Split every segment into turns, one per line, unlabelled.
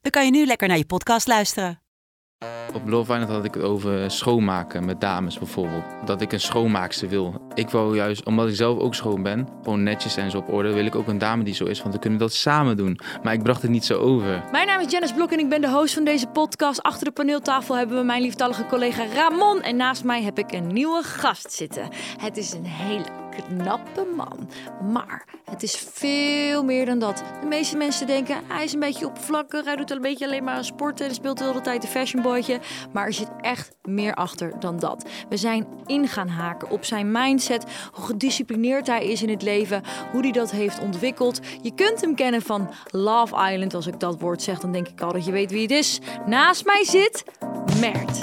dan kan je nu lekker naar je podcast luisteren.
Op Love Island had ik het over schoonmaken met dames bijvoorbeeld. Dat ik een schoonmaakster wil. Ik wil juist, omdat ik zelf ook schoon ben, gewoon netjes en zo op orde, wil ik ook een dame die zo is, want we kunnen dat samen doen. Maar ik bracht het niet zo over.
Mijn naam is Janice Blok en ik ben de host van deze podcast. Achter de paneeltafel hebben we mijn lieftallige collega Ramon. En naast mij heb ik een nieuwe gast zitten. Het is een hele knappe man. Maar het is veel meer dan dat. De meeste mensen denken, hij is een beetje oppervlakkig. Hij doet een beetje alleen maar sporten en speelt de hele tijd een fashionboytje. Maar er zit echt meer achter dan dat. We zijn in gaan haken op zijn mindset. Hoe gedisciplineerd hij is in het leven. Hoe hij dat heeft ontwikkeld. Je kunt hem kennen van Love Island. Als ik dat woord zeg, dan denk ik al dat je weet wie het is. Naast mij zit Mert.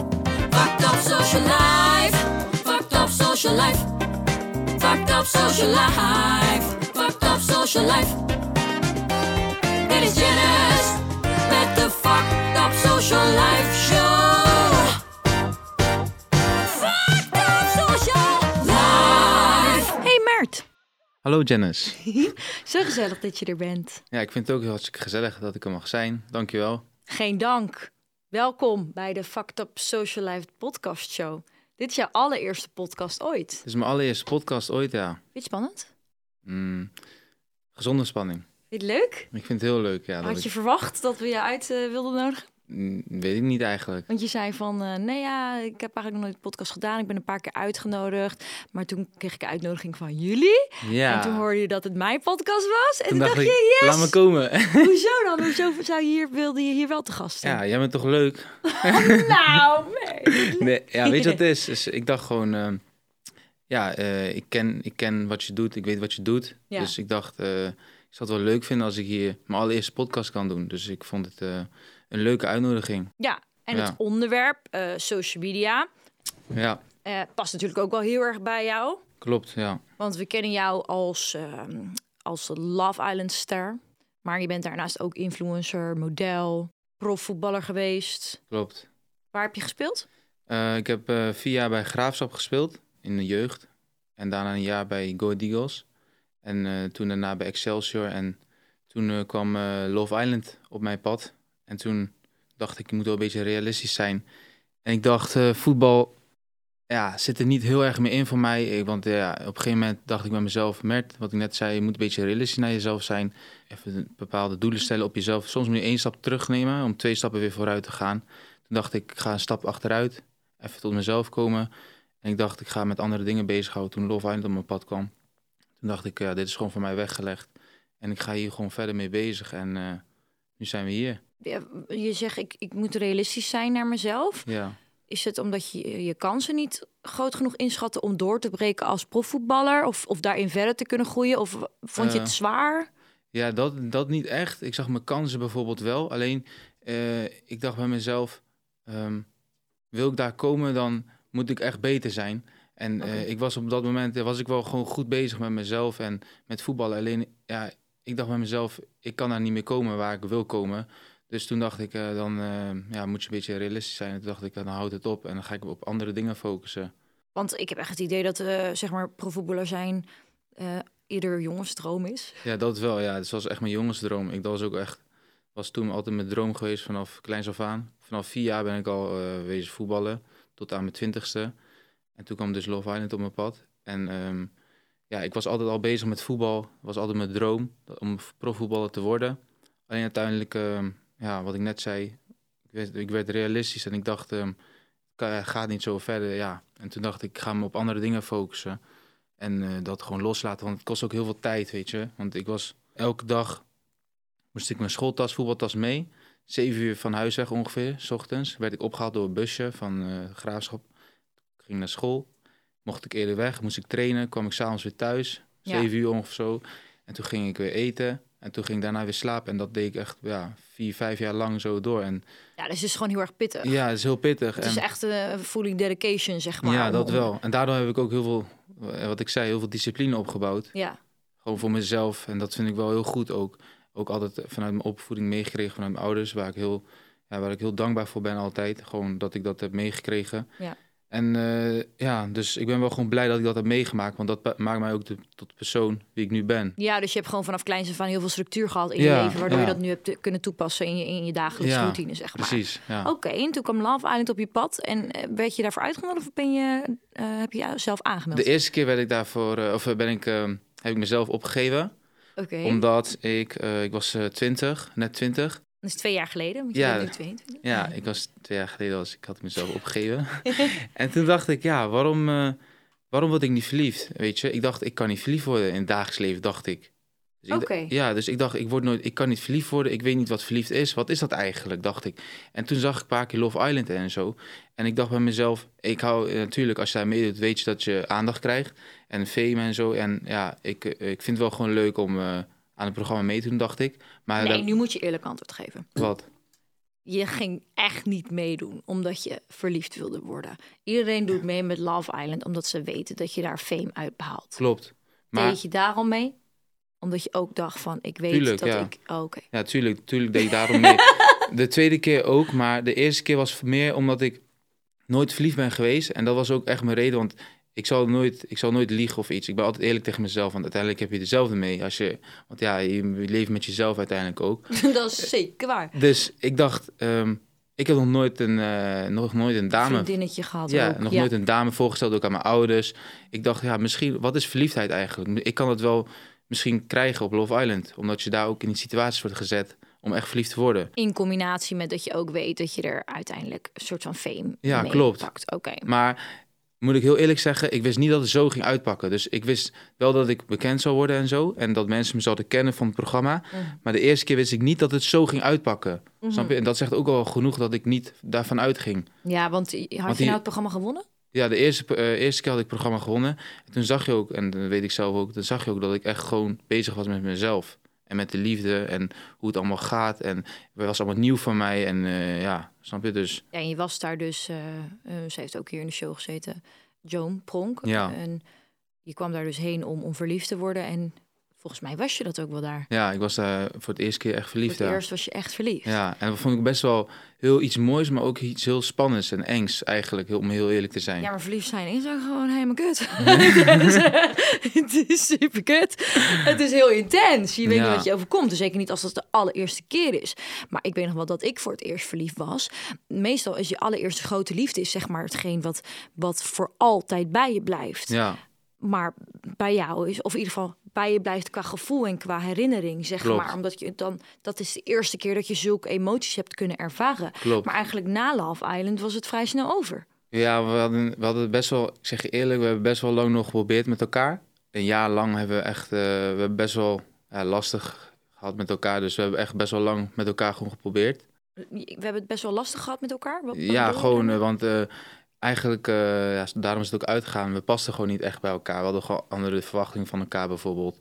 Fucked up social life. Fucked up social life. Fucked up social life. Fucked up social life. Dit is Janice met de Fucked Up Social Life Show. Fucked Up Social Life.
Hey Mert.
Hallo Janice.
Zo gezellig dat je er bent.
Ja, ik vind het ook heel hartstikke gezellig dat ik er mag zijn. Dankjewel.
Geen dank. Welkom bij de Fucked Up Social Life podcast show. Dit is jouw allereerste podcast ooit.
Dit is mijn allereerste podcast ooit, ja.
Vind je het spannend?
Mm, gezonde spanning.
Vind je het leuk?
Ik vind het heel leuk, ja.
Had je
ik-
verwacht dat we je uit eh, wilden nodigen?
Weet ik niet eigenlijk.
Want je zei van, eh, nee ja, ik heb eigenlijk nog nooit een podcast gedaan. Ik ben een paar keer uitgenodigd. Maar toen kreeg ik een uitnodiging van jullie.
Ja.
En toen hoorde je dat het mijn podcast was. En
Toen
toen
dacht
je, yes!
laat me komen.
Hoezo dan? Hoezo zou je hier, wilde je hier wel te gast zijn?
ja, jij bent toch leuk?
Nou, nee.
Nee, ja, weet je wat het is? Dus ik dacht gewoon, ehm, ja, eh, ik, ken, ik ken wat je doet, ik weet wat je doet.
Ja.
Dus ik dacht, eh, ik zou het wel leuk vinden als ik hier mijn allereerste podcast kan doen. Dus ik vond het eh, een leuke uitnodiging.
Ja, en
Ja.
het onderwerp, eh, social media,
Ja,
eh, past natuurlijk ook wel heel erg bij jou.
klopt, ja.
Want we kennen jou als, ehm, als Love Island ster. Maar je bent daarnaast ook influencer, model, profvoetballer geweest.
Klopt.
Waar heb je gespeeld?
Eh, ik heb vier jaar bij Graafschap gespeeld in de jeugd. En daarna een jaar bij Go Eagles. En toen daarna bij Excelsior. En toen kwam Love Island op mijn pad. En toen dacht ik, ik moet wel een beetje realistisch zijn. En ik dacht, eh, voetbal ja, zit er niet heel erg meer in voor mij. Want op een gegeven moment dacht ik bij mezelf, Mert, wat ik net zei, je moet een beetje realistisch naar jezelf zijn. Even bepaalde doelen stellen op jezelf. Soms moet je één stap terugnemen om twee stappen weer vooruit te gaan. Toen dacht ik, ik ga een stap achteruit, even tot mezelf komen. En ik dacht, ik ga met andere dingen bezighouden toen Love Island op mijn pad kwam. Toen dacht ik, ja, dit is gewoon voor mij weggelegd. En ik ga hier gewoon verder mee bezig. En eh, nu zijn we hier.
Ja, Je zegt, ik, ik moet realistisch zijn naar mezelf.
Ja.
Is het omdat je je kansen niet groot genoeg inschatten om door te breken als profvoetballer? Of, of daarin verder te kunnen groeien? Of vond je het
Eh,
zwaar?
Ja, dat, dat niet echt. Ik zag mijn kansen bijvoorbeeld wel. Alleen, eh, ik dacht bij mezelf, ehm, wil ik daar komen, dan moet ik echt beter zijn. En eh, ik was op dat moment, was ik wel gewoon goed bezig met mezelf en met voetballen. Alleen, ja, ik dacht bij mezelf, ik kan daar niet meer komen waar ik wil komen. Dus toen dacht ik, eh, dan eh, ja, moet je een beetje realistisch zijn. En toen dacht ik, dan houd het op en dan ga ik op andere dingen focussen.
Want ik heb echt het idee dat, eh zeg maar, profvoetballer zijn eh ieder jongensdroom is.
Ja, dat wel. Ja, het was echt mijn jongensdroom. Ik dat was ook echt, was toen altijd mijn droom geweest vanaf kleins af aan. Vanaf vier jaar ben ik al eh wezen voetballen, tot aan mijn twintigste. En toen kwam dus Love Island op mijn pad. En ehm, ja, ik was altijd al bezig met voetbal. was altijd mijn droom om profvoetballer te worden. Alleen uiteindelijk, ehm, ja, wat ik net zei, ik werd, ik werd realistisch en ik dacht, ehm, ka- gaat niet zo verder. Ja. En toen dacht ik, ik ga me op andere dingen focussen. En eh, dat gewoon loslaten, want het kost ook heel veel tijd, weet je. Want ik was elke dag, moest ik mijn schooltas, voetbaltas mee. Zeven uur van huis weg ongeveer, s ochtends. Werd ik opgehaald door een busje van eh Graafschap. Ik ging naar school. Mocht ik eerder weg, moest ik trainen. Kwam ik s'avonds weer thuis,
Ja.
zeven uur ongeveer zo. En toen ging ik weer eten. En toen ging ik daarna weer slapen. En dat deed ik echt ja, vier, vijf jaar lang zo door. En
Ja, dus het is gewoon heel erg pittig.
ja, het is heel pittig.
Het is echt een fully dedication, zeg maar.
ja, dat
om-
wel. En daardoor heb ik ook heel veel, eh, wat ik zei, heel veel discipline opgebouwd.
Ja,
Gewoon voor mezelf. En dat vind ik wel heel goed ook. Ook altijd vanuit mijn opvoeding meegekregen vanuit mijn ouders. Waar ik heel, ja, waar ik heel dankbaar voor ben altijd. Gewoon dat ik dat heb meegekregen.
Ja.
En eh, ja, dus ik ben wel gewoon blij dat ik dat heb meegemaakt. Want dat maakt mij ook de, tot de persoon wie ik nu ben.
ja, dus je hebt gewoon vanaf kleins aan heel veel structuur gehad in
Ja,
je leven, waardoor je dat nu hebt te- kunnen toepassen in je, in je dagelijkse
Ja,
routine, zeg maar.
Precies, ja.
Oké, en toen kwam Love Island op je pad en eh, werd je daarvoor uitgenodigd of ben je, eh, heb je jezelf aangemeld?
De eerste keer werd ik daarvoor, eh, of eh, ben ik, eh, heb ik mezelf opgegeven.
Oké,
Omdat ik, eh, ik was eh 20, net 20.
Dat is twee jaar geleden, want je
Ja.
nu 22.
Ja, ik was twee jaar geleden, was, ik had mezelf opgegeven. en toen dacht ik, ja, waarom, eh, waarom word ik niet verliefd? Weet je, ik dacht, ik kan niet verliefd worden in het dagelijks leven, dacht ik. Dus
Oké.
Ja, dus ik dacht, ik, word nooit, ik kan niet verliefd worden. Ik weet niet wat verliefd is. Wat is dat eigenlijk, dacht ik. En toen zag ik een paar keer Love Island en zo. En ik dacht bij mezelf, ik hou eh, natuurlijk, als je daar meedoet, weet je dat je aandacht krijgt. En fame en zo. En ja, ik, eh, ik vind het wel gewoon leuk om aan het programma mee te doen, dacht ik. Maar
Nee,
dat-
nu moet je eerlijk antwoord geven.
wat?
Je ging echt niet meedoen omdat je verliefd wilde worden. Iedereen doet mee met Love Island omdat ze weten dat je daar fame uit behaalt.
Klopt. Maar
Deed je daarom mee? Omdat je ook dacht van, ik weet
Tuurlijk,
dat
ja.
ik... Oh.
Ja, tuurlijk, tuurlijk deed ik daarom mee. De tweede keer ook, maar de eerste keer was meer omdat ik nooit verliefd ben geweest. En dat was ook echt mijn reden, want ik zal nooit, ik zal nooit liegen of iets. Ik ben altijd eerlijk tegen mezelf, want uiteindelijk heb je dezelfde mee. Als je, want ja, je leeft met jezelf uiteindelijk ook.
dat is zeker waar.
Dus ik dacht, ehm, ik heb nog nooit een, eh, nog nooit een dame...
Vriendinnetje gehad
Ja,
ook.
nog nooit een dame voorgesteld, ook aan mijn ouders. Ik dacht, ja, misschien, wat is verliefdheid eigenlijk? Ik kan het wel misschien krijgen op Love Island, omdat je daar ook in die situaties wordt gezet om echt verliefd te worden.
In combinatie met dat je ook weet dat je er uiteindelijk een soort van fame
Ja,
mee
klopt.
pakt. Oké.
Maar moet ik heel eerlijk zeggen, ik wist niet dat het zo ging uitpakken. Dus ik wist wel dat ik bekend zou worden en zo. En dat mensen me zouden kennen van het programma.
Mhm.
Maar de eerste keer wist ik niet dat het zo ging uitpakken. Snap je? En dat zegt ook al genoeg dat ik niet daarvan uitging.
Ja, want had je
die-
nou het programma gewonnen?
Ja, de eerste, eh, eerste keer had ik het programma gewonnen. En toen zag je ook, en dat weet ik zelf ook, dan zag je ook dat ik echt gewoon bezig was met mezelf. En met de liefde en hoe het allemaal gaat. En het was allemaal nieuw voor mij. En eh, ja, snap je? Dus
Ja, en je was daar dus, eh, eh, ze heeft ook hier in de show gezeten, Joan Pronk.
Ja.
En je kwam daar dus heen om, om verliefd te worden. En volgens mij was je dat ook wel daar.
ja, ik was daar voor het eerste keer echt
Voor
verliefd.
het
ja.
eerst was je echt verliefd.
Ja, en dat vond ik best wel heel iets moois, maar ook iets heel spannends en engs eigenlijk, om heel eerlijk te zijn.
Ja, maar verliefd zijn is ook gewoon helemaal kut. het, is, het is super kut. Het is heel intens. Je weet
Ja.
niet wat je overkomt. Dus zeker niet als dat de allereerste keer is. Maar ik weet nog wel dat ik voor het eerst verliefd was. Meestal is je allereerste grote liefde is zeg maar hetgeen wat, wat voor altijd bij je blijft.
Ja,
Maar bij jou is, of in ieder geval bij je blijft qua gevoel en qua herinnering, zeg
Klopt.
maar. Omdat je dan, dat is de eerste keer dat je zulke emoties hebt kunnen ervaren.
klopt.
Maar eigenlijk na Love Island was het vrij snel over.
Ja, we hadden, we hadden best wel, ik zeg je eerlijk, we hebben best wel lang nog geprobeerd met elkaar. Een jaar lang hebben we echt, eh, we hebben best wel lastig gehad met elkaar. Dus we hebben echt best wel lang met elkaar gewoon geprobeerd.
We hebben het best wel lastig gehad met elkaar. Wat, wat
Ja, gewoon, eh, want eh, eigenlijk, eh, ja, daarom is het ook uitgegaan. We pasten gewoon niet echt bij elkaar. We hadden gewoon andere verwachtingen van elkaar bijvoorbeeld.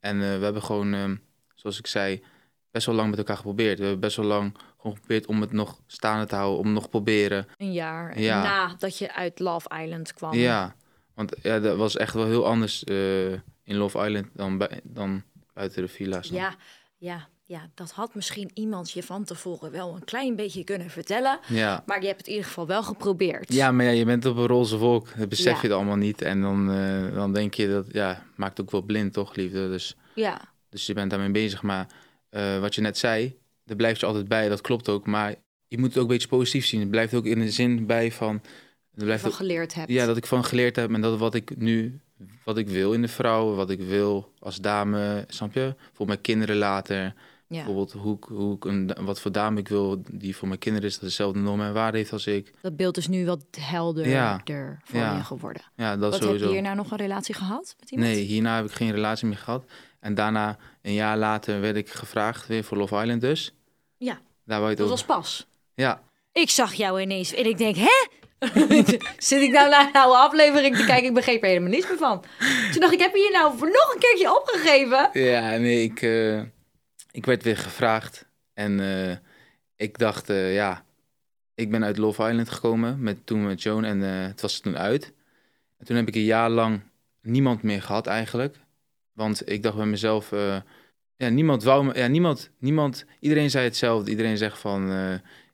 En eh, we hebben gewoon, eh, zoals ik zei, best wel lang met elkaar geprobeerd. We hebben best wel lang gewoon geprobeerd om het nog staande te houden, om nog te proberen.
een jaar
ja.
nadat je uit Love Island kwam.
Ja, want ja, dat was echt wel heel anders eh, in Love Island dan, bij, dan buiten de villa's.
ja, ja, ja, dat had misschien iemand je van tevoren wel een klein beetje kunnen vertellen.
Ja.
Maar je hebt het in ieder geval wel geprobeerd.
Ja, maar ja, je bent op een roze wolk. Dat besef
Ja.
je het allemaal niet. En dan, eh, dan denk je dat, ja, maakt ook wel blind, toch, liefde? Dus,
ja.
dus je bent daarmee bezig. Maar eh, wat je net zei, daar blijft je altijd bij. Dat klopt ook. Maar je moet het ook een beetje positief zien. Het blijft ook in de zin bij van... Er blijft
van
ook,
geleerd hebt.
ja, dat ik van geleerd heb. En dat wat ik nu, wat ik wil in de vrouw, wat ik wil als dame, snap je? Voor mijn kinderen later.
Ja.
Bijvoorbeeld hoe, ik- hoe ik een, wat voor dame ik wil die voor mijn kinderen is, dat dezelfde normen en waarde heeft als ik.
Dat beeld is nu wat helderder
Ja.
voor
Ja.
je geworden.
Ja, dat
Wat
sowieso.
heb je hierna nog een relatie gehad met iemand?
Nee, hierna heb ik geen relatie meer gehad. En daarna, een jaar later, werd ik gevraagd weer voor Love Island dus.
Ja,
Daar
dat
over.
was pas.
Ja,
Ik zag jou ineens en ik denk, hè? Zit ik nou naar een oude aflevering te kijken? Ik begreep er helemaal niets meer van. Toen dacht ik, heb je hier nou voor nog een keertje opgegeven?
ja nee, ik, eh, ik werd weer gevraagd. En eh, ik dacht, eh, ja, ik ben uit Love Island gekomen met, toen met Joan en eh, het was toen uit. En toen heb ik een jaar lang niemand meer gehad eigenlijk. Want ik dacht bij mezelf, ja, niemand wou me, ja, niemand, niemand, iedereen zei hetzelfde. Iedereen zegt van,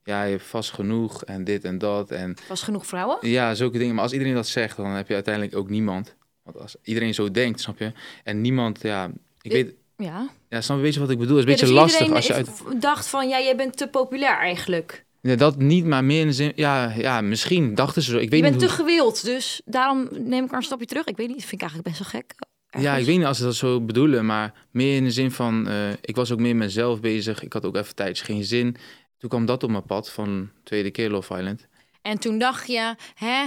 ja, je hebt vast genoeg en dit en dat. En
Was genoeg vrouwen?
ja, zulke dingen. Maar als iedereen dat zegt, dan heb je uiteindelijk ook niemand. Want als iedereen zo denkt, snap je? En niemand, ja, ik weet,
Ja.
ja, snap je, weet je wat ik bedoel? Het is een
Ja,
beetje
dus
lastig als je uit...
dacht van, ja, jij bent te populair eigenlijk.
Ja, dat niet, maar meer in de zin, ja, ja, misschien dachten ze zo. Ik weet
je bent
niet
te
hoe-
gewild, dus daarom neem ik maar een stapje terug. Ik weet niet, dat vind ik eigenlijk best wel gek.
Ja, ik weet niet als ze dat zo bedoelen, maar meer in de zin van, eh, ik was ook meer met mezelf bezig. Ik had ook even tijdens geen zin. Toen kwam dat op mijn pad van tweede keer Love Island.
En toen dacht je, hè,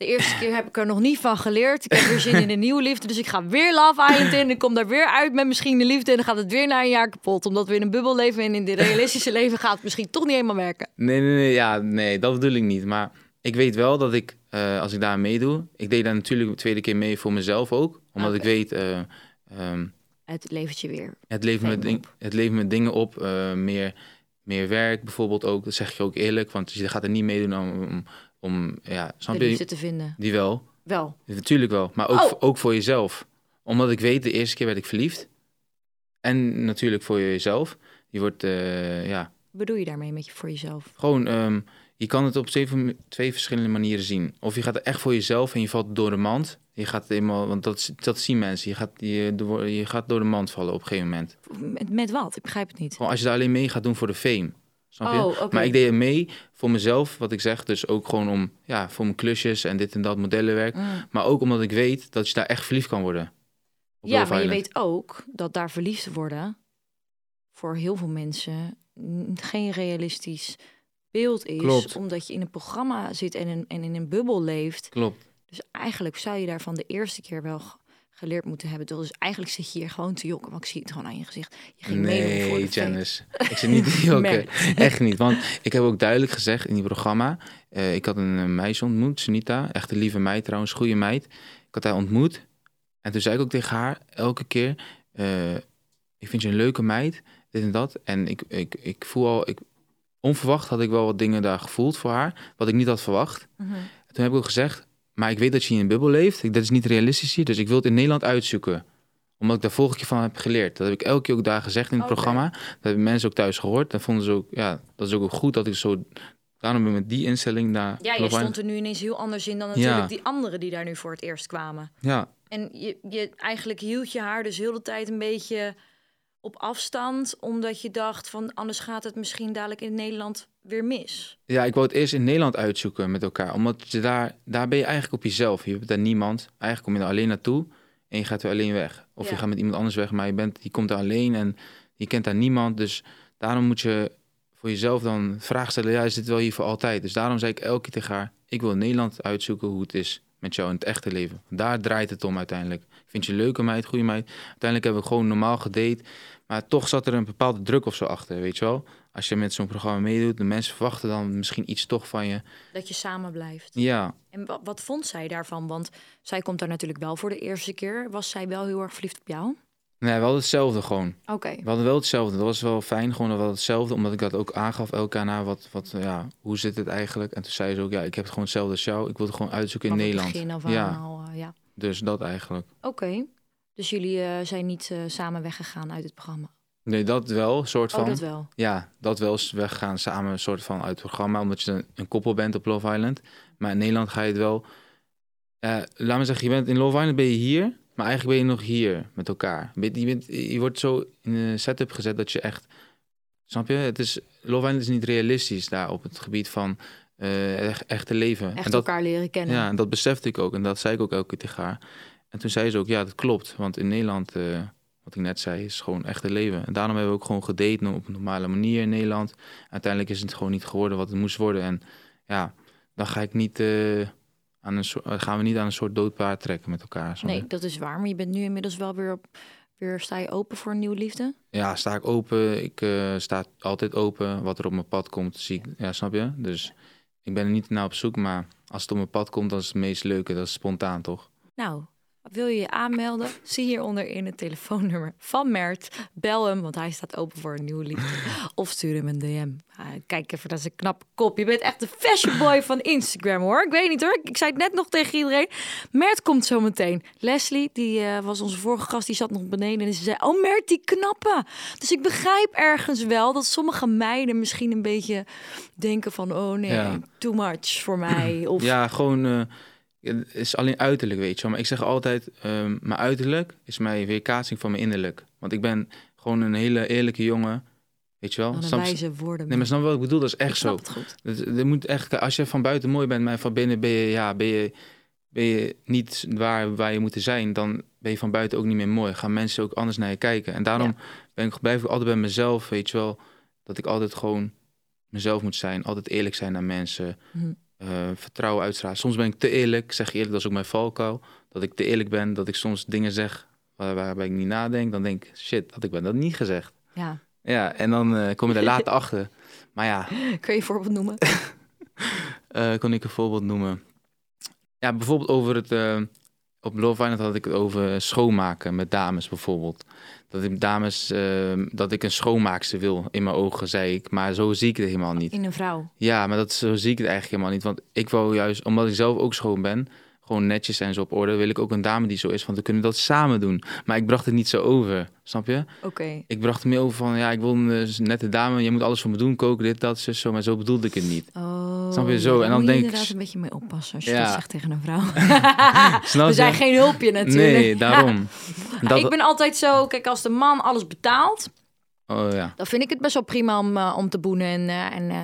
de eerste keer heb ik er nog niet van geleerd. Ik heb weer zin in een nieuwe liefde, dus ik ga weer Love Island in. Ik kom daar weer uit met misschien de liefde en dan gaat het weer na een jaar kapot. Omdat we in een bubbel leven en in dit realistische leven gaat het misschien toch niet helemaal werken.
Nee, nee, nee, ja, nee, dat bedoel ik niet. Maar ik weet wel dat ik, eh, als ik daar meedoe, ik deed daar natuurlijk de tweede keer mee voor mezelf ook. Omdat ik weet, eh, ehm,
Het levert je weer.
het, levert me ding, het levert me dingen op. eh, meer, meer werk bijvoorbeeld ook, dat zeg je ook eerlijk. Want je gaat er niet meedoen om, om, om ja, snap je?
te vinden.
Die wel.
Wel.
Natuurlijk wel, maar ook,
Oh.
ook voor jezelf. Omdat ik weet, de eerste keer werd ik verliefd. En natuurlijk voor jezelf. Je wordt, eh, ja,
Wat bedoel je daarmee met je voor jezelf?
gewoon, ehm, je kan het op twee, twee verschillende manieren zien. Of je gaat er echt voor jezelf en je valt door de mand. Je gaat helemaal, want dat, dat zien mensen. Je gaat, je, door- je gaat door de mand vallen op een gegeven moment.
Met, met wat? Ik begrijp het niet.
Gewoon als je daar alleen mee gaat doen voor de fame. Snap je?
Oh, oké.
Maar ik deed er mee voor mezelf, wat ik zeg. Dus ook gewoon om, ja, voor mijn klusjes en dit en dat modellenwerk.
Mm.
Maar ook omdat ik weet dat je daar echt verliefd kan worden.
Ja, maar je weet ook dat daar verliefd worden voor heel veel mensen geen realistisch beeld is.
Klopt.
Omdat je in een programma zit en, een, en in een bubbel leeft.
Klopt.
Dus eigenlijk zou je daarvan de eerste keer wel geleerd moeten hebben. Dus eigenlijk zit je hier gewoon te jokken. Want ik zie het gewoon aan je gezicht. Je ging voor
Nee,
de fame.
Janice. Ik zit niet te jokken. Echt niet. Want ik heb ook duidelijk gezegd in die programma... eh, ik had een eh, meisje ontmoet, Sunita. Echt een lieve meid trouwens, goede meid. Ik had haar ontmoet. En toen zei ik ook tegen haar elke keer... eh, ik vind je een leuke meid, dit en dat. En ik, ik, ik voel al... Ik, onverwacht had ik wel wat dingen daar gevoeld voor haar... wat ik niet had verwacht.
Mhm.
En toen heb ik ook gezegd... maar ik weet dat je in een bubbel leeft. Ik, dat is niet realistisch hier. Dus ik wil het in Nederland uitzoeken omdat ik daar vorige keer van heb geleerd. Dat heb ik elke keer ook daar gezegd in het programma. Dat hebben mensen ook thuis gehoord. Dat vonden ze ook, ja, dat is ook goed dat ik zo. Daarom ben ik met die instelling daar.
Ja, je stond er nu ineens heel anders in dan natuurlijk
Ja.
die anderen die daar nu voor het eerst kwamen.
Ja,
En je, je, eigenlijk hield je haar dus heel de tijd een beetje op afstand, omdat je dacht van anders gaat het misschien dadelijk in Nederland weer mis.
ja, ik wou het eerst in Nederland uitzoeken met elkaar. Omdat je daar, daar ben je eigenlijk op jezelf. Je hebt daar niemand. Eigenlijk kom je er alleen naartoe en je gaat weer alleen weg. Of
Ja.
je gaat met iemand anders weg, maar je, bent, je komt daar alleen en je kent daar niemand. Dus daarom moet je voor jezelf dan vragen stellen. Ja, is dit wel hier voor altijd? Dus daarom zei ik elke keer tegen haar... ik wil Nederland uitzoeken hoe het is met jou in het echte leven. Daar draait het om uiteindelijk. Vind je leuke meid, goede meid. Uiteindelijk hebben we gewoon normaal gedate. Maar toch zat er een bepaalde druk of zo achter, weet je wel? Als je met zo'n programma meedoet, de mensen verwachten dan misschien iets toch van je.
Dat je samen blijft.
Ja,
En wat, wat vond zij daarvan? Want zij komt daar natuurlijk wel voor de eerste keer. Was zij wel heel erg verliefd op jou?
nee, we hadden hetzelfde gewoon.
Oké.
We hadden wel hetzelfde. Dat was wel fijn, gewoon dat we hadden hetzelfde. Omdat ik dat ook aangaf elkaar na wat, wat, ja, hoe zit het eigenlijk? En toen zei ze ook, ja, ik heb het gewoon hetzelfde als jou. Ik wil het gewoon uitzoeken in
Van het
Nederland.
begin af
ja,
al, eh, ja.
dus dat eigenlijk.
Oké. Dus jullie eh, zijn niet eh, samen weggegaan uit het programma?
Nee, dat wel, soort van.
Oh, dat wel.
Ja, dat wel eens weggaan samen, soort van uit het programma, omdat je een, een koppel bent op Love Island. Maar in Nederland ga je het wel. eh, laat me zeggen, je bent in Love Island ben je hier, maar eigenlijk ben je nog hier met elkaar. Je, bent- je, wordt zo in een setup gezet dat je echt. Snap je? Het is, Love Island is niet realistisch daar op het gebied van eh, echt, echte leven.
Echt
en dat,
elkaar leren kennen.
ja, en dat besefte ik ook. En dat zei ik ook elke keer tegen haar. En toen zei ze ook, ja, dat klopt. Want in Nederland, eh, wat ik net zei, is gewoon echt het leven. En daarom hebben we ook gewoon gedate op een normale manier in Nederland. Uiteindelijk is het gewoon niet geworden wat het moest worden. En ja, dan ga ik niet, eh, aan een soort, gaan we niet aan een soort doodpaard trekken met elkaar.
Nee, dat is waar. Maar je bent nu inmiddels wel weer op. Weer sta je open voor een nieuwe liefde?
Ja, sta ik open. Ik eh, sta altijd open. Wat er op mijn pad komt, zie ik. Ja, snap je? Dus ik ben er niet naar op zoek. Maar als het op mijn pad komt, dan is het meest leuke. Dat is spontaan, toch?
Nou, Wil je je aanmelden? Zie hieronder in het telefoonnummer van Mert. Bel hem, want hij staat open voor een nieuwe liefde. Of stuur hem een DM. Ah, kijk even, dat is een knappe kop. Je bent echt de fashion boy van Instagram, hoor. Ik weet niet, hoor. Ik zei het net nog tegen iedereen. Mert komt zo meteen. Leslie, die eh, was onze vorige gast, die zat nog beneden. En ze zei, oh Mert, die knappe. Dus ik begrijp ergens wel dat sommige meiden misschien een beetje denken van... oh nee,
Ja.
too much voor mij. Of
Ja, gewoon. eh, het is alleen uiterlijk, weet je wel. Maar ik zeg altijd: ehm, mijn uiterlijk is mijn weerkaatsing van mijn innerlijk. Want ik ben gewoon een hele eerlijke jongen. Weet je wel?
Een
Snap-
wijze woorden.
Nee, maar snap wat ik bedoel? Dat is echt zo. er moet echt, als je van buiten mooi bent, maar van binnen ben je, ja, ben je, ben je niet waar, waar je moet zijn, dan ben je van buiten ook niet meer mooi. Gaan mensen ook anders naar je kijken. En daarom ben ik, blijf ik altijd bij mezelf, weet je wel, dat ik altijd gewoon mezelf moet zijn. Altijd eerlijk zijn naar mensen.
Mhm.
Eh, vertrouwen uitstralen. Soms ben ik te eerlijk, zeg je eerlijk, dat is ook mijn valkuil. Dat ik te eerlijk ben, dat ik soms dingen zeg waar, waarbij ik niet nadenk. Dan denk ik, shit, had ik ben dat niet gezegd.
Ja.
Ja, en dan eh, kom je er later achter. Maar ja,
Kun je een voorbeeld noemen?
eh, kon ik een voorbeeld noemen? Ja, bijvoorbeeld over het... op Love Island had ik het over schoonmaken met dames bijvoorbeeld. Dat ik dames, eh, dat ik een schoonmaakster wil in mijn ogen, zei ik. Maar zo zie ik het helemaal niet.
In een vrouw.
Ja, maar dat, zo zie ik het eigenlijk helemaal niet. Want ik wou juist, omdat ik zelf ook schoon ben, gewoon netjes en zo op orde, wil ik ook een dame die zo is. Want dan kunnen we dat samen doen. Maar ik bracht het niet zo over, snap je?
Oké.
Ik bracht het meer over van, ja, ik wil een eh, nette dame, je moet alles voor me doen, koken, dit, dat, zus, zo. Maar zo bedoelde ik het niet.
Oh,
Snap je, zo.
ja,
En dan
moet je
denk
inderdaad een beetje mee oppassen als je
Ja.
dat zegt tegen een vrouw.
Snap
We zijn geen hulpje natuurlijk.
Nee, daarom. Dat,
Ik ben altijd zo, kijk, als de man alles betaalt,
Oh ja,
dan vind ik het best wel prima om, eh, om te boenen en, eh, en eh,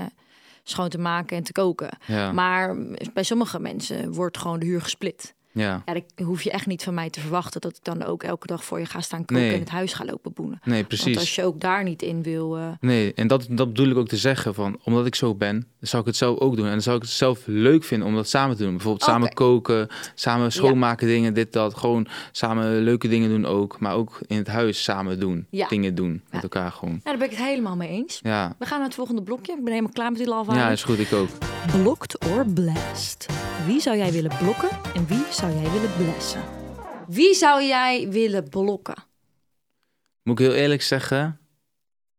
schoon te maken en te koken. Maar bij sommige mensen wordt gewoon de huur gesplit.
Ja.
Ja, dan hoef je echt niet van mij te verwachten dat ik dan ook elke dag voor je ga staan koken
Nee.
en het huis ga lopen boenen.
Nee,
Want
precies.
als je ook daar niet in wil... eh,
Nee, en dat, dat bedoel ik ook te zeggen van, omdat ik zo ben, dan zou ik het zelf ook doen. En dan zou ik het zelf leuk vinden om dat samen te doen. Bijvoorbeeld samen koken, samen schoonmaken dingen, dit, dat. Gewoon samen leuke dingen doen ook. Maar ook in het huis samen doen.
Ja.
Dingen doen met
Ja.
elkaar gewoon.
nou, daar ben ik het helemaal mee eens.
Ja,
We gaan naar het volgende blokje. Ik ben helemaal klaar met die lava.
ja is goed, ik ook.
Blokt or blast? Wie zou jij willen blokken en wie zou jij willen blessen? Wie zou jij willen blokken?
Moet ik heel eerlijk zeggen,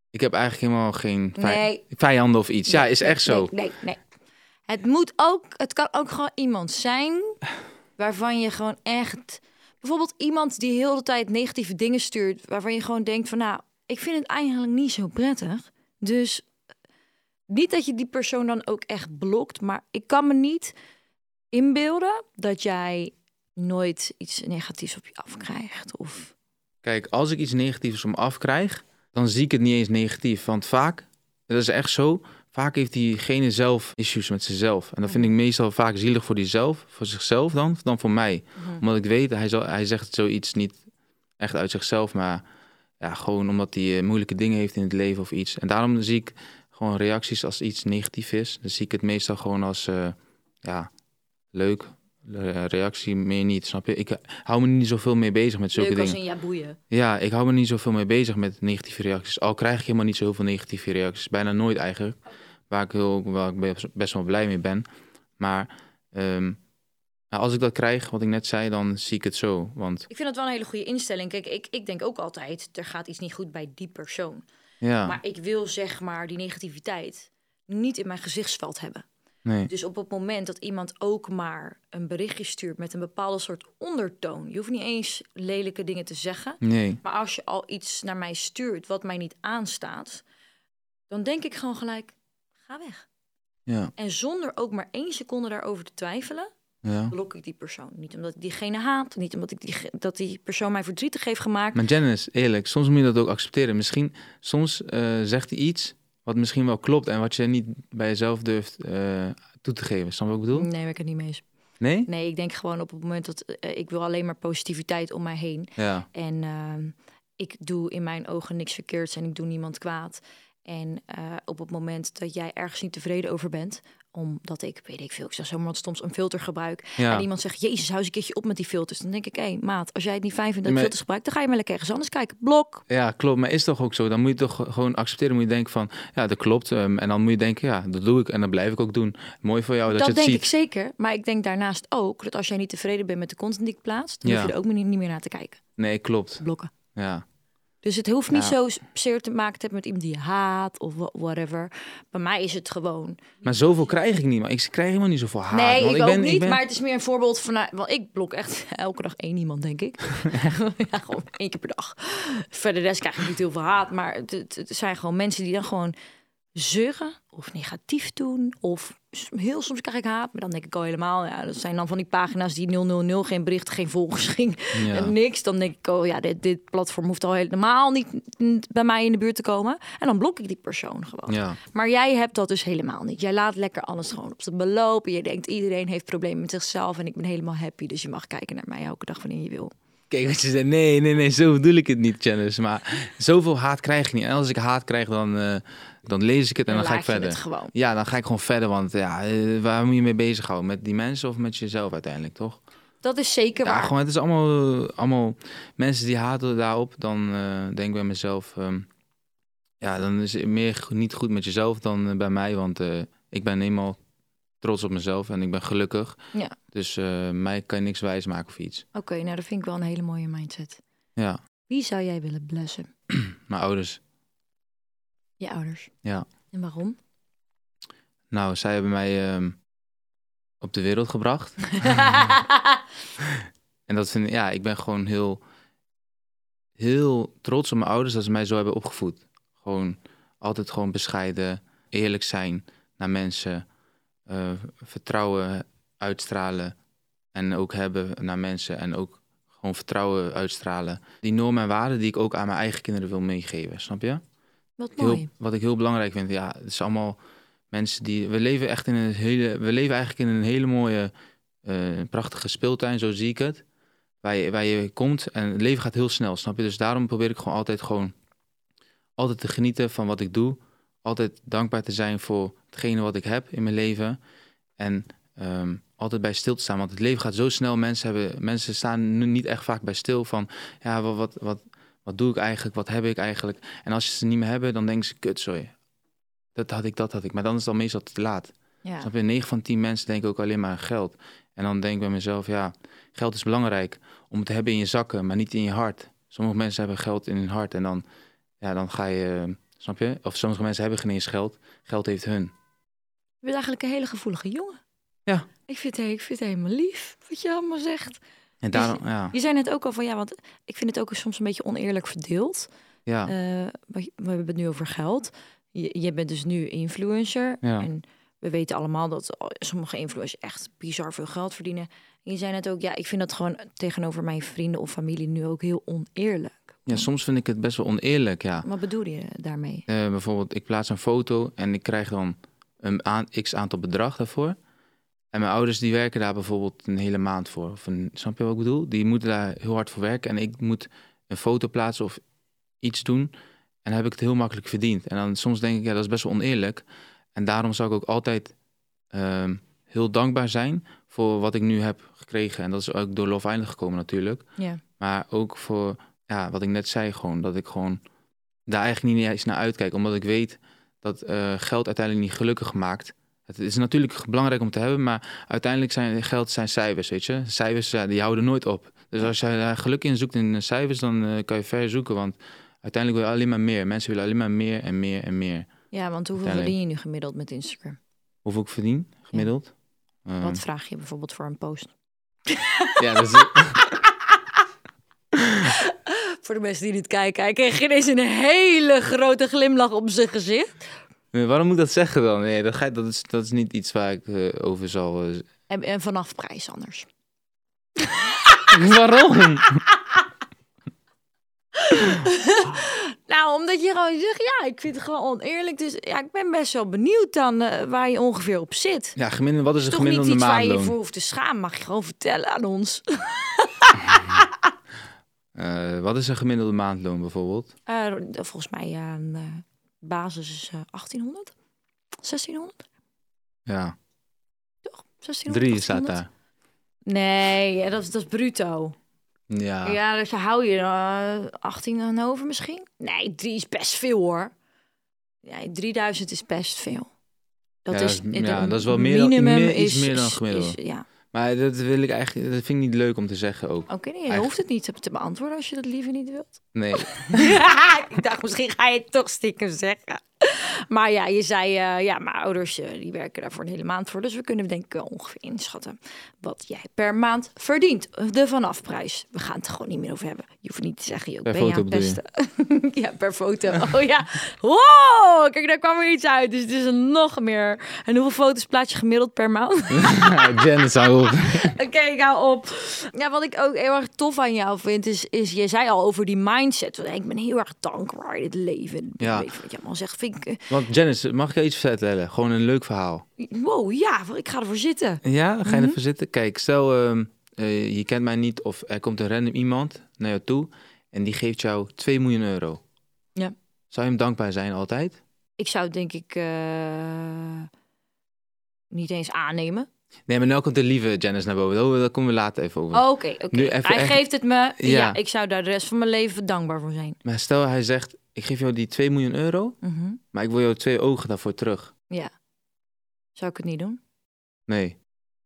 ik heb eigenlijk helemaal geen vij-
Nee.
vijanden of iets. ja, is echt zo.
Nee, nee, nee. Het moet ook, het kan ook gewoon iemand zijn waarvan je gewoon echt, bijvoorbeeld iemand die heel de tijd negatieve dingen stuurt, waarvan je gewoon denkt van, nou, ik vind het eigenlijk niet zo prettig. Dus niet dat je die persoon dan ook echt blokt, maar ik kan me niet inbeelden dat jij nooit iets negatiefs op je afkrijgt. Of
Kijk, als ik iets negatiefs om afkrijg, dan zie ik het niet eens negatief. Want vaak, dat is echt zo, vaak heeft diegene zelf issues met zichzelf. En dat vind ik meestal vaak zielig voor diezelf, voor zichzelf dan, dan voor mij. Omdat ik weet, hij, zal, hij zegt zoiets niet echt uit zichzelf, maar ja, gewoon omdat hij eh, moeilijke dingen heeft in het leven of iets. En daarom zie ik gewoon reacties als iets negatief is. Dan zie ik het meestal gewoon als, eh, ja, leuk. De reactie meer niet, snap je? Ik eh, hou me niet zoveel mee bezig met zulke
leuk als
dingen.
een ja boeien.
Ja, ik hou me niet zoveel mee bezig met negatieve reacties. Al krijg ik helemaal niet zo heel veel negatieve reacties. Bijna nooit eigenlijk. Waar ik, heel, waar ik best- best wel blij mee ben. Maar ehm, nou, als ik dat krijg, wat ik net zei, dan zie ik het zo. Want
Ik vind dat wel een hele goede instelling. Kijk, ik, ik denk ook altijd, er gaat iets niet goed bij die persoon.
ja,
Maar ik wil zeg maar die negativiteit niet in mijn gezichtsveld hebben.
Nee.
Dus op het moment dat iemand ook maar een berichtje stuurt met een bepaalde soort ondertoon. Je hoeft niet eens lelijke dingen te zeggen.
Nee,
Maar als je al iets naar mij stuurt wat mij niet aanstaat, dan denk ik gewoon gelijk, ga weg.
ja,
En zonder ook maar één seconde daarover te twijfelen,
ja.
blok ik die persoon. Niet omdat ik diegene haat, niet omdat ik die, dat die persoon mij verdrietig heeft gemaakt.
Maar Janice, eerlijk, soms moet je dat ook accepteren. Misschien, soms eh, zegt hij iets wat misschien wel klopt en wat je niet bij jezelf durft eh, toe te geven. Snap je wat ik bedoel?
Nee, ben ik het niet mee eens.
Nee?
Nee, ik denk gewoon op het moment dat eh, ik wil alleen maar positiviteit om mij heen.
Ja,
En ehm, ik doe in mijn ogen niks verkeerds en ik doe niemand kwaad. En eh, op het moment dat jij ergens niet tevreden over bent, omdat ik, weet ik veel, ik zeg zomaar wat soms een filter gebruik.
Ja.
En iemand zegt, jezus, hou eens een keertje op met die filters. Dan denk ik, hé maat, als jij het niet fijn vindt dat
Maar-
filters gebruikt, dan ga je maar lekker ergens anders kijken. Blok.
Ja, klopt. Maar is toch ook zo? Dan moet je toch gewoon accepteren. Moet je denken van, ja, dat klopt. Ehm, en dan moet je denken, ja, dat doe ik. En dat blijf ik ook doen. Mooi voor jou dat,
Dat,
je het
denk
ziet.
ik zeker. Maar ik denk daarnaast ook dat als jij niet tevreden bent met de content die ik plaats, dan
Ja.
hoef je er ook niet meer naar te kijken.
Nee, klopt.
Blokken.
Ja.
Dus het hoeft niet zo zeer te maken te hebben met iemand die je haat of wha- whatever. Bij mij is het gewoon.
Maar zoveel krijg ik niet. Maar ik krijg helemaal niet zoveel haat.
nee,
want
ik, ook
ben,
niet.
ik ben-
Maar het is meer een voorbeeld van. nou, Want ik blok echt elke dag één iemand, denk ik. ja, gewoon één keer per dag. Verder de rest krijg ik niet heel veel haat. Maar het zijn gewoon mensen die dan gewoon zeuren of negatief doen. Of heel soms krijg ik haat. Maar dan denk ik al helemaal. Ja, dat zijn dan van die pagina's die 000, geen berichten, geen volgers,
Ja.
en niks. Dan denk ik, oh ja, dit, dit platform hoeft al helemaal niet bij mij in de buurt te komen. En dan blok ik die persoon gewoon.
Ja.
Maar jij hebt dat dus helemaal niet. Jij laat lekker alles gewoon op zijn beloop. En je denkt, iedereen heeft problemen met zichzelf. En ik ben helemaal happy. Dus je mag kijken naar mij elke dag wanneer je wil.
Je zegt. Nee, nee, nee. Zo bedoel ik het niet, Janice. Maar zoveel haat krijg ik niet. En als ik haat krijg, dan, eh, dan lees ik het en dan, ga ik verder. Ja, dan ga ik gewoon verder. Want ja, eh, waar moet je mee bezighouden? Met die mensen of met jezelf uiteindelijk, toch?
Dat is zeker
Ja,
waar.
gewoon, het is allemaal, allemaal mensen die haten daarop. Dan eh, denk ik bij mezelf, ehm, ja, dan is het meer niet goed met jezelf dan bij mij. Want ik ben eenmaal trots op mezelf en ik ben gelukkig.
Ja.
Dus eh, mij kan je niks wijs maken of iets.
Oké, nou dat vind ik wel een hele mooie mindset.
Ja,
Wie zou jij willen blessen?
mijn ouders.
Je ouders.
Ja.
En waarom?
Nou, zij hebben mij ehm, op de wereld gebracht. En dat vind ik, ja, ik ben gewoon heel, heel trots op mijn ouders dat ze mij zo hebben opgevoed. Gewoon altijd gewoon bescheiden, eerlijk zijn naar mensen, eh, vertrouwen uitstralen en ook hebben naar mensen en ook gewoon vertrouwen uitstralen. Die normen en waarden die ik ook aan mijn eigen kinderen wil meegeven, snap je?
Wat mooi.
Heel, wat ik heel belangrijk vind, ja, het is allemaal mensen die. We leven echt in een hele. We leven eigenlijk in een hele mooie, eh, prachtige speeltuin, zo zie ik het. Waar je, waar je komt en het leven gaat heel snel, snap je? Dus daarom probeer ik gewoon altijd gewoon. Altijd te genieten van wat ik doe. Altijd dankbaar te zijn voor hetgene wat ik heb in mijn leven. En ehm, altijd bij stil te staan. Want het leven gaat zo snel. Mensen, hebben, mensen staan nu niet echt vaak bij stil van. Ja, wat, wat, wat, wat doe ik eigenlijk? Wat heb ik eigenlijk? En als ze ze niet meer hebben, dan denken ze, kut, sorry. Dat had ik, dat had ik. Maar dan is het al meestal te laat.
Ja.
Snap je? 9 van 10 mensen denken ook alleen maar aan geld. En dan denk ik bij mezelf, ja, geld is belangrijk om het te hebben in je zakken, maar niet in je hart. Sommige mensen hebben geld in hun hart en dan, ja, dan ga je, snap je? Of sommige mensen hebben geen eens geld. Geld heeft hun.
Je bent eigenlijk een hele gevoelige jongen.
Ja.
Ik vind, het, ik vind het helemaal lief wat je allemaal zegt.
En daarom, ja,
Je zei net ook al van ja, want ik vind het ook soms een beetje oneerlijk verdeeld.
ja,
Eh, we hebben het nu over geld. Je, je bent dus nu influencer.
Ja.
En we weten allemaal dat sommige influencers echt bizar veel geld verdienen. En je zei net ook, ja, ik vind dat gewoon tegenover mijn vrienden of familie nu ook heel oneerlijk.
Ja, soms vind ik het best wel oneerlijk, ja.
Wat bedoel je daarmee?
Eh, bijvoorbeeld, ik plaats een foto en ik krijg dan een x aantal bedrag daarvoor. En mijn ouders die werken daar bijvoorbeeld een hele maand voor. Of een, snap je wat ik bedoel? Die moeten daar heel hard voor werken. En ik moet een foto plaatsen of iets doen. En dan heb ik het heel makkelijk verdiend. En dan soms denk ik, ja, dat is best wel oneerlijk. En daarom zou ik ook altijd ehm, heel dankbaar zijn voor wat ik nu heb gekregen. En dat is ook door Love Island gekomen natuurlijk.
Ja.
Maar ook voor, ja, wat ik net zei, gewoon dat ik gewoon daar eigenlijk niet eens naar uitkijk. Omdat ik weet dat eh, geld uiteindelijk niet gelukkig maakt. Het is natuurlijk belangrijk om te hebben, maar uiteindelijk zijn geld zijn cijfers, weet je. Cijfers, die houden nooit op. Dus als je daar geluk in zoekt in cijfers, dan eh, kan je ver zoeken. Want uiteindelijk wil je alleen maar meer. Mensen willen alleen maar meer en meer en meer.
Ja, want hoeveel verdien je nu gemiddeld met Instagram?
Hoeveel ik verdien, gemiddeld?
Wat vraag je bijvoorbeeld voor een post?
ja, dat is,
Voor de mensen die niet kijken, hij kreeg ineens een hele grote glimlach op zijn gezicht.
Waarom moet ik dat zeggen dan? Nee, dat, ga, dat, is, dat is niet iets waar ik eh, over zal... eh,
En, en vanaf prijs anders.
waarom?
Nou, omdat je gewoon zegt, ja, ik vind het gewoon oneerlijk. Dus ja, ik ben best wel benieuwd dan eh, waar je ongeveer op zit.
Ja, gemiddeld, wat is een
Toch niet
gemiddelde
iets waar je je
maandloon?
voor hoeft te schamen. Mag je gewoon vertellen aan ons.
Eh, wat is een gemiddelde maandloon bijvoorbeeld?
Eh, volgens mij, ja, een, eh, basis is eh, 1800? 1600?
Ja,
1600?
drie staat
1800?
daar.
Nee, ja, dat, is, dat is bruto.
Ja,
Ja, dus hou je eh 18 aan over misschien? Nee, drie is best veel hoor. Nee, 3000 is best veel. Dat
Ja,
is,
ja, dat is wel meer dan-
minimum
meer- iets
is,
meer dan gemiddeld.
is- ja.
Maar dat wil ik eigenlijk, dat vind ik niet leuk om te zeggen ook.
Oké, nee, je
Eigenlijk-
hoeft het niet te, te beantwoorden als je dat liever niet wilt.
Nee,
ik dacht, misschien ga je het toch stiekem zeggen. Maar ja, je zei, eh, ja, mijn ouders eh, die werken daar voor een hele maand voor. Dus we kunnen denk ik wel ongeveer inschatten wat jij per maand verdient. De vanafprijs. We gaan het er gewoon niet meer over hebben. Je hoeft niet te zeggen, joh,
Per
ben je aan pesten? ja, per foto. Oh ja. Wow, kijk, daar kwam er iets uit. Dus het is nog meer. En hoeveel foto's plaats je gemiddeld per maand?
Janice, hou op.
Oké, ik hou op. Ja, wat ik ook heel erg tof aan jou vind, is, is je zei al over die mindset. Want Ik ben heel erg dankbaar in het leven.
Ja.
leven wat je allemaal zegt, vind ik... eh,
Want Janice, mag ik je iets vertellen? Gewoon een leuk verhaal.
Wow, ja, ik ga ervoor zitten.
Ja, ga je
Mhm.
ervoor zitten? Kijk, stel ehm, eh, je kent mij niet of er komt een random iemand naar jou toe en die geeft jou 2 miljoen euro.
Ja.
Zou je hem dankbaar zijn altijd?
Ik zou het denk ik eh, niet eens aannemen.
Nee, maar nu komt de lieve Janice naar boven. Daar- Daar komen we later even over.
Oh, Oké, oké. Hij
echt-
geeft het me. Ja.
Ja.
ik zou daar de rest van mijn leven dankbaar voor zijn.
Maar stel hij zegt, ik geef jou die 2 miljoen euro,
Mhm.
maar ik wil jou twee ogen daarvoor terug.
Ja. Zou ik het niet doen?
Nee.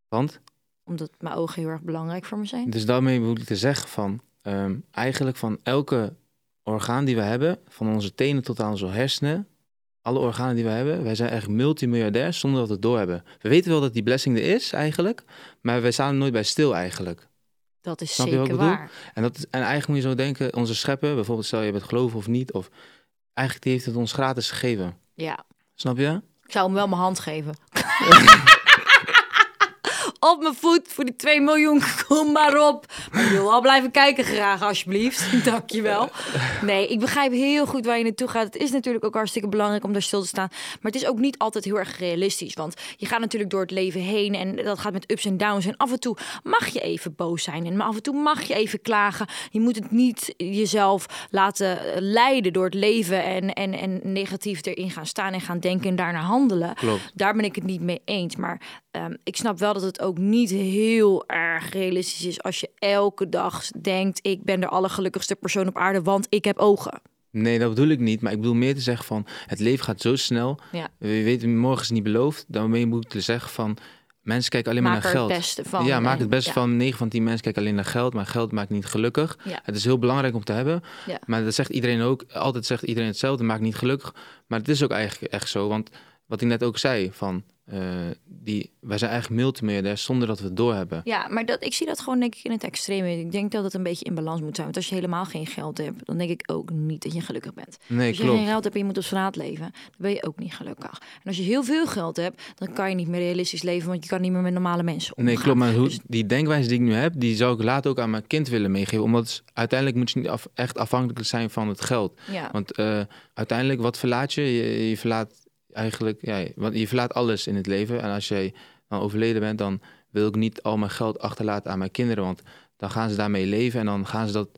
Want?
Omdat mijn ogen heel erg belangrijk voor me zijn.
Dus daarmee bedoel ik te zeggen van, ehm, eigenlijk van elke orgaan die we hebben, van onze tenen tot aan onze hersenen, alle organen die we hebben, wij zijn echt multimiljardair zonder dat we het doorhebben. We weten wel dat die blessing er is eigenlijk, maar wij staan er nooit bij stil eigenlijk.
Dat is
Snap
zeker waar.
En, dat is, en eigenlijk moet je zo denken, onze schepper, bijvoorbeeld stel je bent geloven of niet, of eigenlijk die heeft het ons gratis gegeven.
Ja.
Snap je?
Ik zou hem wel mijn hand geven. op mijn voet voor die 2 miljoen, kom maar op. Maar ik wil wel blijven kijken graag, alsjeblieft. Dankjewel. Nee, ik begrijp heel goed waar je naartoe gaat. Het is natuurlijk ook hartstikke belangrijk om daar stil te staan. Maar het is ook niet altijd heel erg realistisch. Want je gaat natuurlijk door het leven heen en dat gaat met ups en downs. En af en toe mag je even boos zijn en af en toe mag je even klagen. Je moet het niet jezelf laten leiden door het leven en, en, en negatief erin gaan staan en gaan denken en daarna handelen.
Klopt.
Daar ben ik het niet mee eens. Maar ehm, ik snap wel dat het ook niet heel erg realistisch is als je elke dag denkt: ik ben de allergelukkigste persoon op aarde, want ik heb ogen.
Nee, dat bedoel ik niet. Maar ik bedoel meer te zeggen van, het leven gaat zo snel.
Ja.
We weten, morgen is niet beloofd. Dan moet je te zeggen van, mensen kijken alleen maar
Maak
naar geld.
het beste van.
ja, maak het beste
ja.
van. 9 van 10 mensen kijken alleen naar geld, maar geld maakt niet gelukkig.
Ja.
Het is heel belangrijk om te hebben. Maar dat zegt iedereen ook. Altijd zegt iedereen hetzelfde, maakt niet gelukkig. Maar het is ook eigenlijk echt zo. Want wat ik net ook zei, van, die, wij zijn eigenlijk multimiljardair zonder dat we het doorhebben.
Ja, maar dat, ik zie dat gewoon denk ik in het extreme. Ik denk dat het een beetje in balans moet zijn. Want als je helemaal geen geld hebt, dan denk ik ook niet dat je gelukkig bent.
Nee,
als je
klopt.
geen geld hebt en je moet op straat leven, dan ben je ook niet gelukkig. En als je heel veel geld hebt, dan kan je niet meer realistisch leven, want je kan niet meer met normale mensen omgaan.
Nee, klopt. Maar hoe,
Dus-
die denkwijze die ik nu heb, die zou ik later ook aan mijn kind willen meegeven. Omdat uiteindelijk moet je niet af- echt afhankelijk zijn van het geld.
ja.
Want eh, uiteindelijk, wat verlaat je? je? Je verlaat eigenlijk, ja, want je verlaat alles in het leven. En als jij dan overleden bent, dan wil ik niet al mijn geld achterlaten aan mijn kinderen. Want dan gaan ze daarmee leven en dan gaan ze dat.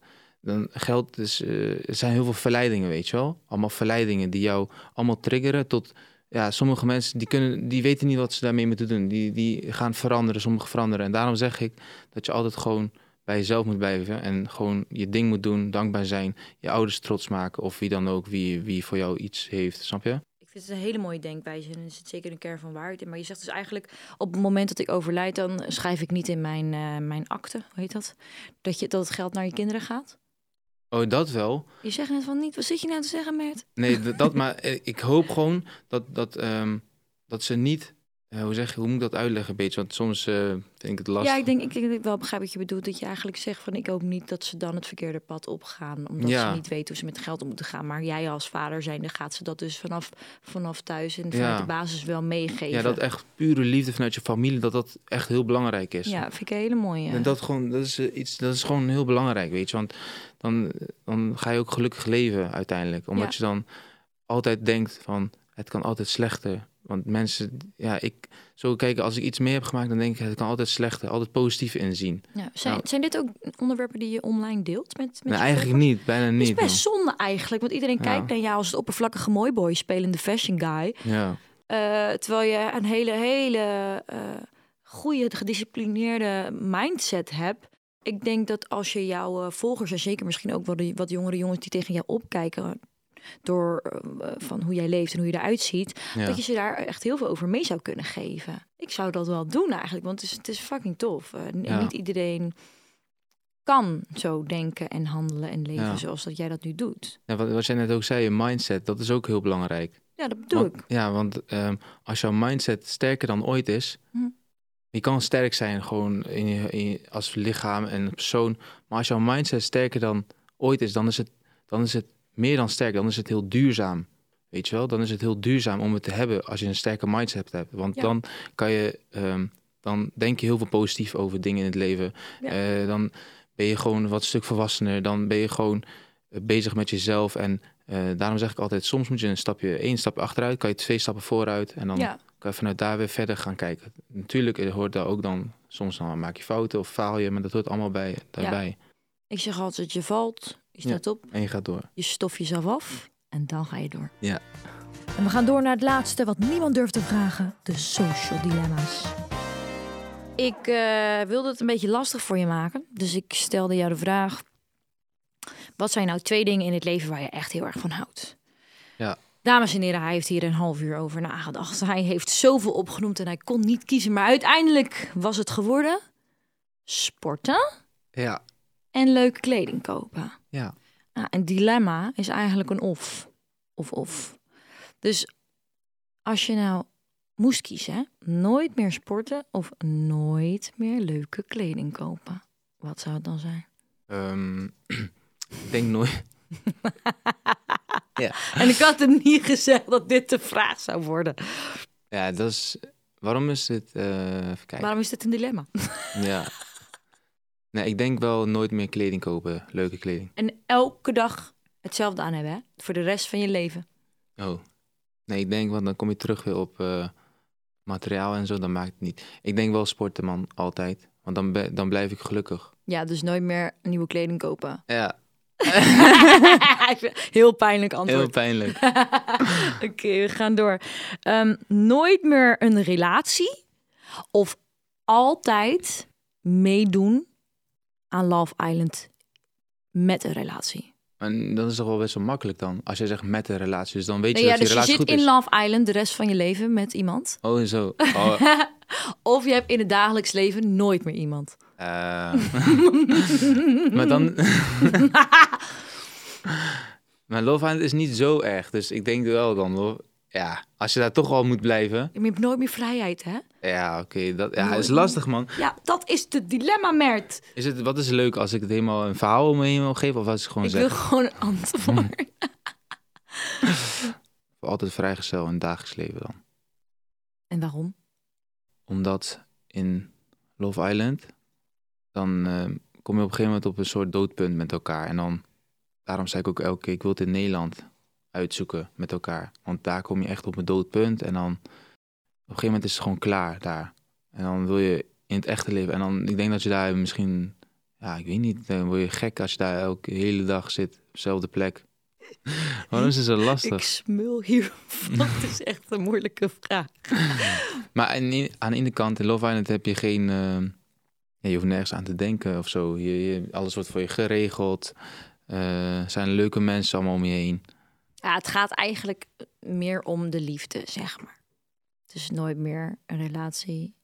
Dan geld is, eh, er zijn heel veel verleidingen, weet je wel. Allemaal verleidingen die jou allemaal triggeren tot. Ja, sommige mensen die kunnen, die weten niet wat ze daarmee moeten doen. Die, die gaan veranderen, sommige veranderen. En daarom zeg ik dat je altijd gewoon bij jezelf moet blijven en gewoon je ding moet doen, dankbaar zijn, je ouders trots maken of wie dan ook, wie, wie voor jou iets heeft, snap je?
Vind het een hele mooie denkwijze en er zit zeker een kern van waarheid in. Maar je zegt dus eigenlijk, op het moment dat ik overlijd, dan schrijf ik niet in mijn, eh, mijn akte, hoe heet dat? Dat, je, dat het geld naar je kinderen gaat.
Oh, dat wel.
Je zegt net van niet, wat zit je nou te zeggen, Mert?
Nee, dat, maar eh, ik hoop gewoon dat, dat, ehm, dat ze niet, eh, hoe zeg je, hoe moet ik dat uitleggen een beetje? Want soms eh, vind ik het lastig.
Ja, ik denk, ik denk dat ik wel begrijp wat je bedoelt. Dat je eigenlijk zegt van, ik hoop niet dat ze dan het verkeerde pad opgaan. Omdat
Ja.
ze niet weten hoe ze met geld om moeten gaan. Maar jij als vader zijnde gaat ze dat dus vanaf, vanaf thuis en vanuit
Ja.
de basis wel meegeven.
Ja, dat echt pure liefde vanuit je familie, dat dat echt heel belangrijk is.
Ja, vind ik een hele mooie.
En dat, gewoon, dat, is, eh, iets, dat is gewoon heel belangrijk, weet je. Want dan, dan ga je ook gelukkig leven uiteindelijk. Omdat
Ja.
je dan altijd denkt van, het kan altijd slechter. Want mensen, ja, ik zo kijken, als ik iets mee heb gemaakt, dan denk ik, het kan altijd slechter, altijd positief inzien.
Ja, zijn,
Nou.
zijn dit ook onderwerpen die je online deelt met, met
Nee,
je
eigenlijk niet, bijna
Het is
niet.
best zonde eigenlijk, want iedereen
Ja.
kijkt naar jou als het oppervlakkige mooi boy spelende fashion guy.
Ja,
Eh, terwijl je een hele, hele eh goede, gedisciplineerde mindset hebt. Ik denk dat als je jouw eh, volgers, en zeker misschien ook wel de wat jongere jongens die tegen jou opkijken, door eh, van hoe jij leeft en hoe je eruit ziet,
ja.
dat je ze daar echt heel veel over mee zou kunnen geven. Ik zou dat wel doen eigenlijk, want het is, het is fucking tof. Eh,
Ja.
Niet iedereen kan zo denken en handelen en leven
Ja.
zoals dat jij dat nu doet.
Ja, wat, wat jij net ook zei, je mindset, dat is ook heel belangrijk.
Ja, dat bedoel
Want-
ik.
Ja, want ehm, als jouw mindset sterker dan ooit is,
Hm.
je kan sterk zijn gewoon in je, in je- als lichaam en persoon, maar als jouw mindset sterker dan ooit is, dan is het, dan is het meer dan sterk, dan is het heel duurzaam. Weet je wel, dan is het heel duurzaam om het te hebben als je een sterke mindset hebt. Want
Ja.
dan kan je, ehm, dan denk je heel veel positief over dingen in het leven.
Ja.
Eh, dan ben je gewoon wat stuk volwassener. Dan ben je gewoon eh, bezig met jezelf. En eh, daarom zeg ik altijd, soms moet je een stapje, één stapje achteruit, kan je twee stappen vooruit. En dan
Ja,
kan je vanuit daar weer verder gaan kijken. Natuurlijk hoort daar ook dan, soms dan maak je fouten of faal je, maar dat hoort allemaal bij, daarbij.
ik zeg altijd, je valt, je
Ja.
staat op,
En je gaat door.
je stof jezelf af en dan ga je door.
Ja.
En we gaan door naar het laatste wat niemand durft te vragen: de social dilemma's. Ik eh, wilde het een beetje lastig voor je maken, dus ik stelde jou de vraag: wat zijn nou twee dingen in het leven waar je echt heel erg van houdt?
Ja.
Dames en heren, hij heeft hier een half uur over nagedacht. Hij heeft zoveel opgenoemd en hij kon niet kiezen, maar uiteindelijk was het geworden sporten
Ja.
En leuke kleding kopen.
Ja.
Nou, een dilemma is eigenlijk een of. Of of. Dus als je nou moest kiezen, nooit meer sporten of nooit meer leuke kleding kopen. Wat zou het dan zijn?
Ehm, ik denk nooit.
En ik had hem niet gezegd dat dit de vraag zou worden.
Ja, dat is. Waarom is dit? eh even kijken.
Waarom is dit een dilemma?
Ja. Nee, ik denk wel nooit meer kleding kopen. Leuke kleding.
En elke dag hetzelfde aan hebben, hè? Voor de rest van je leven.
Oh. Nee, ik denk, want dan kom je terug weer op eh, materiaal en zo. Dan maakt het niet. Ik denk wel sporten, man. Altijd. Want dan, dan blijf ik gelukkig.
Ja, dus nooit meer nieuwe kleding kopen.
Ja,
Heel pijnlijk antwoord.
heel pijnlijk.
Oké, we gaan door. Ehm, nooit meer een relatie of altijd meedoen aan Love Island met een relatie.
En dat is toch wel best wel makkelijk dan. Als je zegt met een relatie. Dus dan weet je
ja,
dat je
dus je
relatie
zit
goed
in
is.
Love Island de rest van je leven met iemand.
Oh, en zo. Oh,
Of je hebt in het dagelijks leven nooit meer iemand.
eh. maar dan... maar Love Island is niet zo erg. Dus ik denk wel dan... Ja, als je daar toch al moet blijven.
Je hebt nooit meer vrijheid, hè?
Ja, oké. dat ja, is lastig, man.
Ja, dat is het dilemma, Mert.
Is het, wat is leuk als ik het helemaal een verhaal omheen wil geven? Of als ik gewoon
Ik
zeg...
wil gewoon een antwoord.
Voor altijd vrijgezel in het dagelijks leven dan.
En waarom?
Omdat in Love Island, dan eh, kom je op een gegeven moment op een soort doodpunt met elkaar. En dan, daarom zei ik ook elke keer, ik wil het in Nederland uitzoeken met elkaar. Want daar kom je echt op een doodpunt. En dan, op een gegeven moment is het gewoon klaar daar. En dan wil je in het echte leven. En dan, ik denk dat je daar misschien, ja, ik weet niet, dan word je gek als je daar elke hele dag zit, op dezelfde plek. Waarom is het zo lastig?
Ik smul hier. Dat is echt een moeilijke vraag.
Maar aan, de- ene kant, in Love Island heb je geen... eh, ja, je hoeft nergens aan te denken of zo. Je, je- alles wordt voor je geregeld. Eh, Er zijn leuke mensen allemaal om je heen.
Ja, het gaat eigenlijk meer om de liefde, zeg maar. Het is nooit meer een relatie.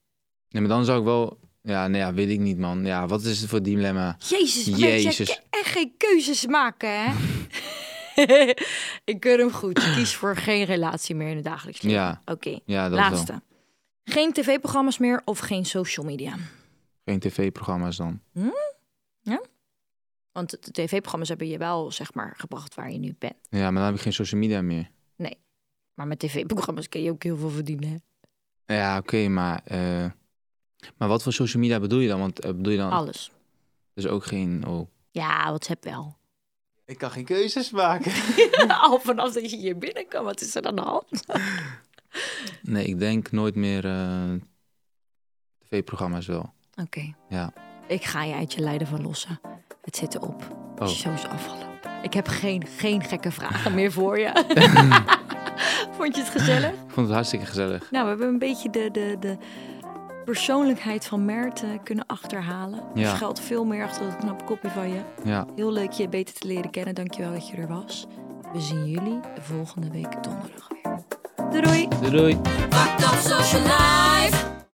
Nee, maar dan zou ik wel... Ja, nee, ja, weet ik niet, man. Ja, wat is het voor dilemma?
Jezus, Jezus.
Jezus.
je kan echt geen keuzes maken, hè? ik keur hem goed. Je kiest voor geen relatie meer in het dagelijks leven.
Ja,
Oké,
ja dat wel.
laatste. Geen tv-programma's meer of geen social media?
Geen tv-programma's dan.
Want de tv-programma's hebben je wel, zeg maar, gebracht waar je nu bent.
Ja, maar dan heb ik geen social media meer.
Maar met tv-programma's kun je ook heel veel verdienen, hè?
Ja, oké, maar... eh, maar wat voor social media bedoel je dan? Want eh, bedoel je dan
Alles.
dus ook geen... Oh.
Ja, WhatsApp wel.
Ik kan geen keuzes maken.
Al vanaf dat je hier binnenkomt, wat is er aan de hand?
Nee, ik denk nooit meer eh, tv-programma's wel.
Oké.
Ja.
Ik ga je uit je lijden verlossen. Het zit erop.
Oh.
Zo is afgelopen. Ik heb geen, geen gekke vragen meer voor je. Vond je het gezellig?
Ik vond het hartstikke gezellig.
Nou, we hebben een beetje de, de, de persoonlijkheid van Mert eh, kunnen achterhalen. Er
Ja.
schuilt veel meer achter dat knappe kopje van je.
Ja,
Heel leuk je beter te leren kennen. Dankjewel dat je er was. We zien jullie volgende week donderdag weer. Doei doei!
doei doei.
Fucked up social life.